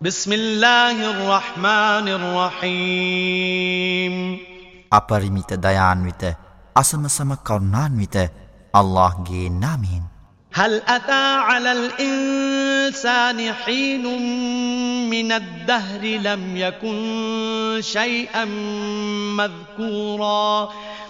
بسم الله الرحمن الرحيم. أبرميت ديان ويت أسم سم كرنان ويت الله جي نامين هل أتى على الإنسان حين من الدهر لم يكن شيئا مذكورا؟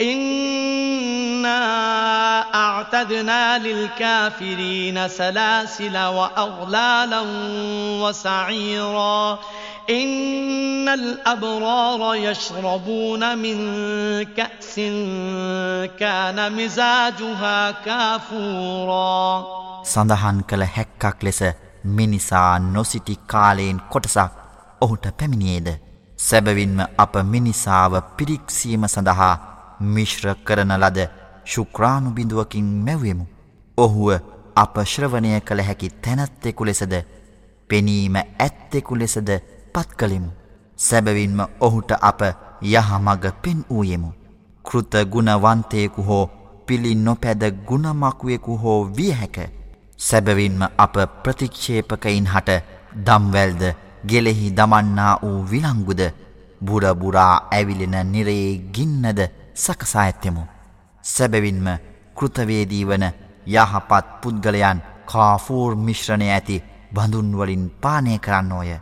إنا أعتدنا للكافرين سلاسل وأغلالا وسعيرا إن الأبرار يشربون من كأس كان مزاجها كافورا සඳහන් කළ හැක්කක් ලෙස මිනිසා නොසිටි කාලයෙන් කොටසක් ඔහුට පැමිණියේද. සැබවින්ම අප මිනිසාව පිරික්සීම සඳහා මිශ්‍ර කරන ලද ශුක්‍රාණු බිඳුවකින් මැව්වෙමු. ඔහුව අප ශ්‍රවණය කළ හැකි තැනැත්තෙකු ලෙසද පෙනීම ඇත්තෙකු ලෙසද පත් කළෙමු. සැබවින්ම ඔහුට අප යහමග පෙන් වූයෙමු. කෘත ගුණවන්තයෙකු හෝ පිළි නොපැද ගුණමකුවෙකු හෝ විය හැක. සැබවින්ම අප ප්‍රතික්ෂේපකයින් හට දම්වැල්ද ගෙලෙහි දමන්නා වූ විලංගුද බුරබුරා ඇවිලෙන නිරයේ ගින්නද සකසා ඇත්තෙමු. සැබවින්ම කෘතවේදී වන යහපත් පුද්ගලයන් කාෆූර් මිශ්‍රණය ඇති බඳුන්වලින් පානය කරන්නෝය.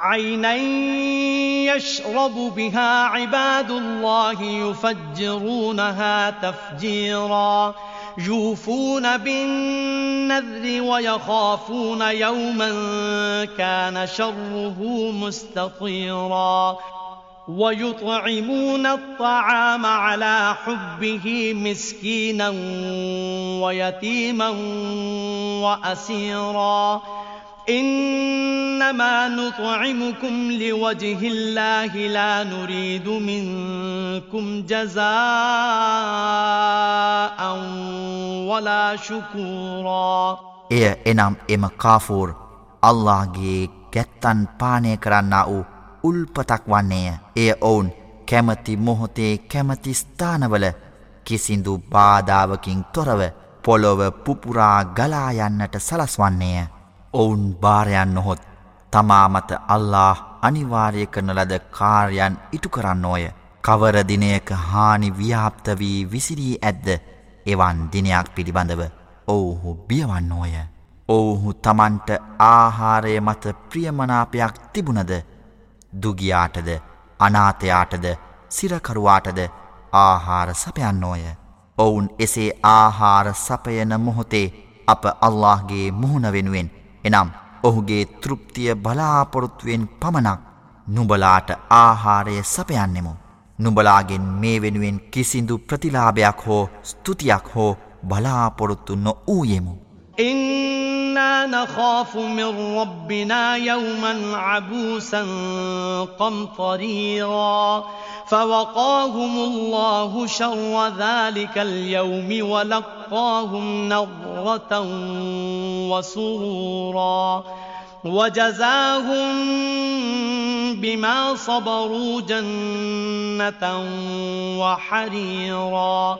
عيني يشرب بها عباد الله يفجرونها تفجيرا يوفون بالنذر ويخافون يوما كان شره مستطيرا ويطعمون الطعام على حبه مسكينا ويتيما وأسيرا. إنما نطعمكم لوجه الله لا نريد منكم جزاء ولا شكورا. එය එනම් එම කාෆූර් අල්ලාගේ කැත්තන් පානය කරන්නා වූ උල්පතක් වන්නේය. එය ඔවුන් කැමති මොහොතේ කැමති ස්ථානවල කිසිදු බාධාවකින් තොරව පොළොව පුපුරා ගලායන්නට සලස්වන්නේය. ඔවුන් භාරයන් නොහොත් තමා මත අල්له අනිවාර්ය කරන ලද කාර්යන් ඉටු කරන්නෝය. කවර දිනයක හානි ව්‍යාප්ත වී විසිරී ඇද්ද එවන් දිනයක් පිළිබඳව ඔවුහු බියවන්නෝය. ඔවුහු තමන්ට ආහාරය මත ප්‍රියමනාපයක් තිබුණද දුගියාටද අනාතයාටද සිරකරුවාටද ආහාර සපයන්නෝය. ඔවුන් එසේ ආහාර සපයන මොහොතේ අප අල්لهගේ මුහුණ වෙනුවෙන් එනම් ඔහුගේ තෘප්තිය බලාපොරොත්තුවෙන් පමණක් නුබලාට ආහාරය සපයන්නෙමු. නුබලාගෙන් මේ වෙනුවෙන් කිසිදු ප්‍රතිලාභයක් හෝ ස්තුතියක් හෝ බලාපොරොත්තු නො වූයෙමු. إنا نخاف من ربنا يوما عبوسا قمطريرا فوقاهم الله شر ذلك اليوم ولقاهم نظرة وسرورا وجزاهم بما صبروا جنة وحريرا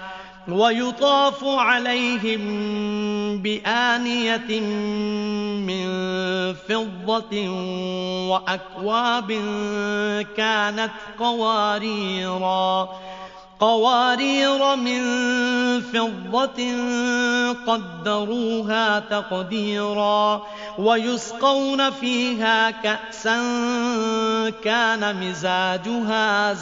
ويطاف عليهم بآنية من فضة وأكواب كانت قواريرا قوارير من فضة قدروها تقديرا ويسقون فيها كأسا كان مزاجها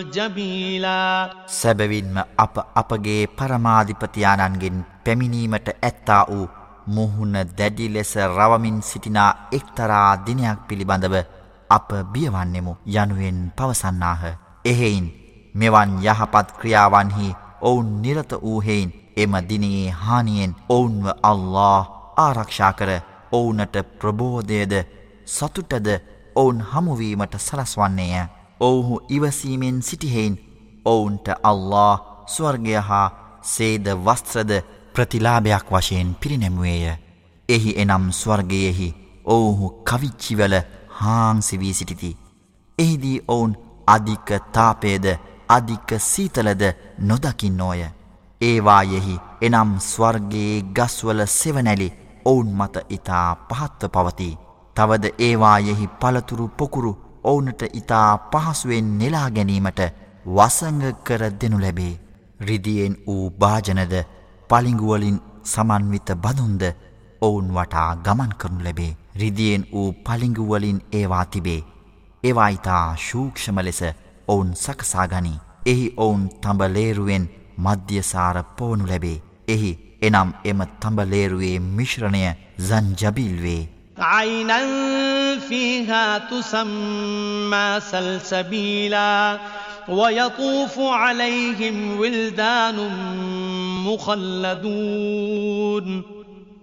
زنجبيلا සැබවින්ම අප අපගේ පරමාධිපතියාණන්ගෙන් පැමිණීමට ඇත්තා වූ මුහුණ දැඩි ලෙස රවමින් සිටිනා එක්තරා දිනයක් පිළිබඳව අප බියවන්නෙමු යනුවෙන් පවසන්නාහ. එහෙයින් මෙවන් යහපත් ක්‍රියාවන්හි ඔවුන් නිරත වූහෙයින් එම දිනයේ හානියෙන් ඔවුන්ව අල්له ආරක්ෂා කර ඔවුනට ප්‍රබෝධයද සතුටද ඔවුන් හමුුවීමට සලස්වන්නේය. ඔවුහු ඉවසීමෙන් සිටිහෙයින් ඔවුන්ට අල්له ස්වර්ගය හා සේද වස්ත්‍රද ප්‍රතිලාභයක් වශයෙන් පිරිනැමුවේය. එහි එනම් ස්වර්ගයෙහි ඔවුහු කවිච්චිවල හාංසිවී සිටිති. එහිදී ඔවුන් අධික තාපේද අධික සීතලද නොදකින්නෝය. ඒවායෙහි එනම් ස්වර්ගයේ ගස්වල සෙවනැලි ඔවුන් මත ඉතා පහත්ව පවති. තවද ඒවායෙහි පළතුරු පොකුරු ඔවුනට ඉතා පහසුවෙන් නෙලා ගැනීමට වසංග කර දෙනු ලැබේ. රිදියෙන් වූ භාජනද පලිංගුවලින් සමන්විත බදුන්ද ඔවුන් වටා ගමන් කරනු ලැබේ. රිදියෙන් වූ පලිංගුවලින් ඒවා තිබේ. ඒවා ඉතා ශූක්ෂම ලෙස ඔවුන් සකසාගනී. එහි ඔවුන් තඹලේරුවෙන් මධ්‍යසාර පෝනු ලැබේ. එහි එනම් එම තඹලේරුවේ මිශ්‍රණය زنجبيل වේ. عينا فيها تسمى سلسبيلا ويطوف عليهم ولدان مخلدون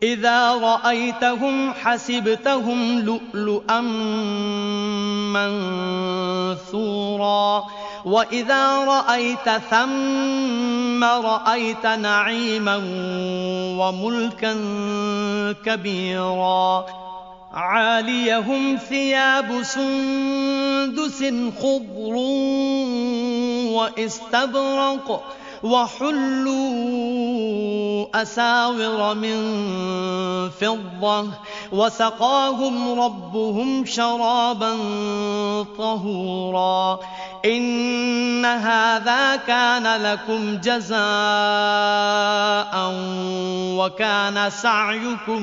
إذا رأيتهم حسبتهم لؤلؤا منثورا. وإذا رأيت ثم رأيت نعيما وملكا كبيرا. عاليهم ثياب سندس خضر واستبرق وحلوا أساور من فضة وسقاهم ربهم شرابا طهورا إن هذا كان لكم جزاء وكان سعيكم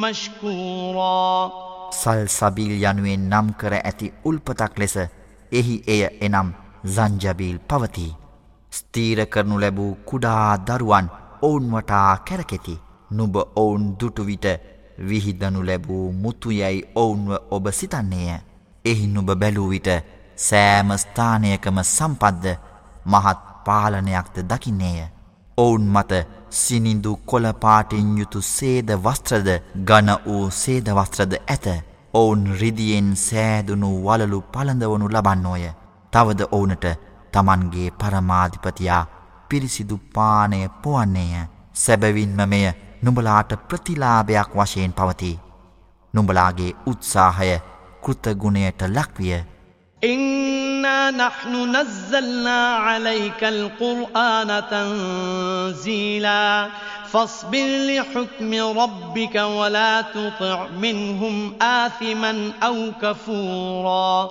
مشكورا සල් සබීල් යනුවෙන් නම් කර ඇති උල්පතක් ලෙස එහි එය එනම් සංජබීල් පවතිී. ස්තීර කරනු ලැබූ කුඩා දරුවන් ඔවුන් වටා කැරකෙති. නුබ ඔවුන් දුටුවිට විහිදනු ලැබූ මුතුයැයි ඔවුන්ව ඔබ සිතන්නේය. එහි නුබ බැලූවිට සෑම ස්ථානයකම සම්පද්ද මහත් පාලනයක්ද දකින්නේය. ඔවුන් මත සිනිඳු කොළපාටින් යුතු සේද වස්ත්‍රද ගන වූ සේද වස්ත්‍රද ඇත. ඔවුන් රිදියෙන් සෑදුනු වලලු පළඳවනු ලබන්නෝය. තවද ඔවුනට තමන්ගේ පරමාධිපතියා පිරිසිදු පානය පුවන්නේය සැබවින්ම මෙය නුඹලාට ප්‍රතිලාභයක් වශයෙන් පවති. නුඹලාගේ උත්සාහය කෘතගුණයට ලක්විය. إنا نحن نزلنا عليك القرآن تنزيلا فاصبر لحكم ربك ولا تطع منهم آثما أو كفورا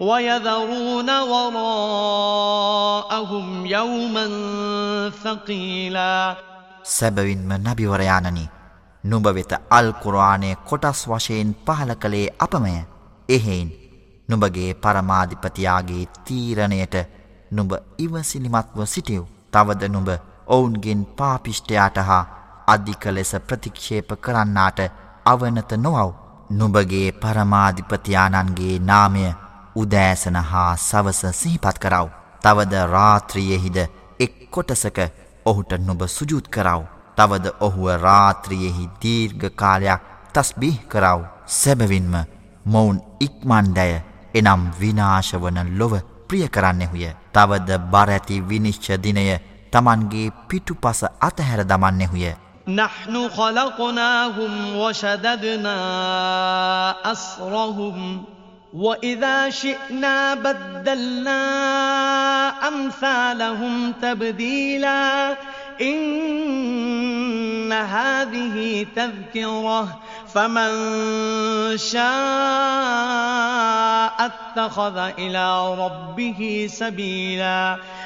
ويذرون وراءهم يوما ثقيلا සැබවින්ම නබිවරයානනි නුඹ වෙත අල් කුරානය කොටස් වශයෙන් පහල කළේ අපමය එහෙයින් නුඹගේ පරමාධිපතියාගේ තීරණයට නුඹ ඉවසිලිමත්ව සිටියව් තවද නුඹ ඔවුන්ගෙන් පාපිෂ්ටයාට හා අධික ලෙස ප්‍රතික්ෂේප කරන්නාට අවනත නොවව් නුඹගේ පරමාධිපතියානන්ගේ නාමය උදෑසන හා සවස සිහිපත් කරව. තවද රාත්‍රියෙහිද එක් කොටසක ඔහුට නුබ සුජුත් කරව. තවද ඔහුව රාත්‍රියෙහි දීර්ඝ කාලයක් තස්බිහ කරව. සැබවින්ම මොවුන් ඉක්මන්ඩය එනම් විනාශවන ලොව ප්‍රිය කරන්නෙහුය. තවද බරඇති විනිශ්ච දිනය තමන්ගේ පිටුපස අතහැර දමන්නෙහුය. نحن خلقناهم وشددنا أسرهم وإذا شئنا بدلنا أمثالهم تبديلا إن هذه تذكرة فمن شاء اتخذ إلى ربه سبيلا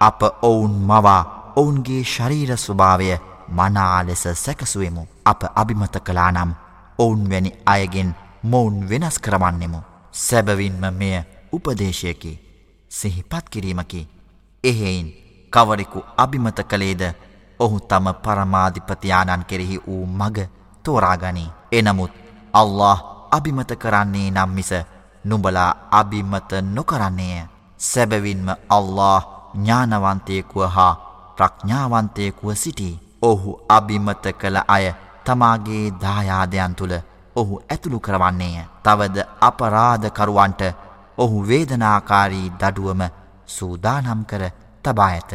අප ඔවුන් මවා ඔවුන්ගේ ශරීර ස්වභාවය මනා ලෙස සැකසුවෙමු. අප අභිමත කලා නම් ඔවුන් වැනි අයගෙන් මොවුන් වෙනස් කරවන්නෙමු. සැබවින්ම මෙය උපදේශයකි සිහිපත් කිරීමකි. එහෙයින් කවරෙකු අභිමත කළේද ඔහු තම පරමාධිපතියාණන් කෙරෙහි වූ මග තෝරාගනී. එනමුත් අල්له අභිමත කරන්නේ නම් මිස නුඹලා අභිමත නොකරන්නේය. සැබවින්ම අල්له ඥානවන්තයකුව හා ප්‍රඥාවන්තයකුව සිටී. ඔහු අභිමත කළ අය තමාගේ දායාදයන් තුළ ඔහු ඇතුළු කරවන්නේය. තවද අපරාධකරුවන්ට ඔහු වේදනාකාරී දඩුවම සූදානම් කර තබා ඇත.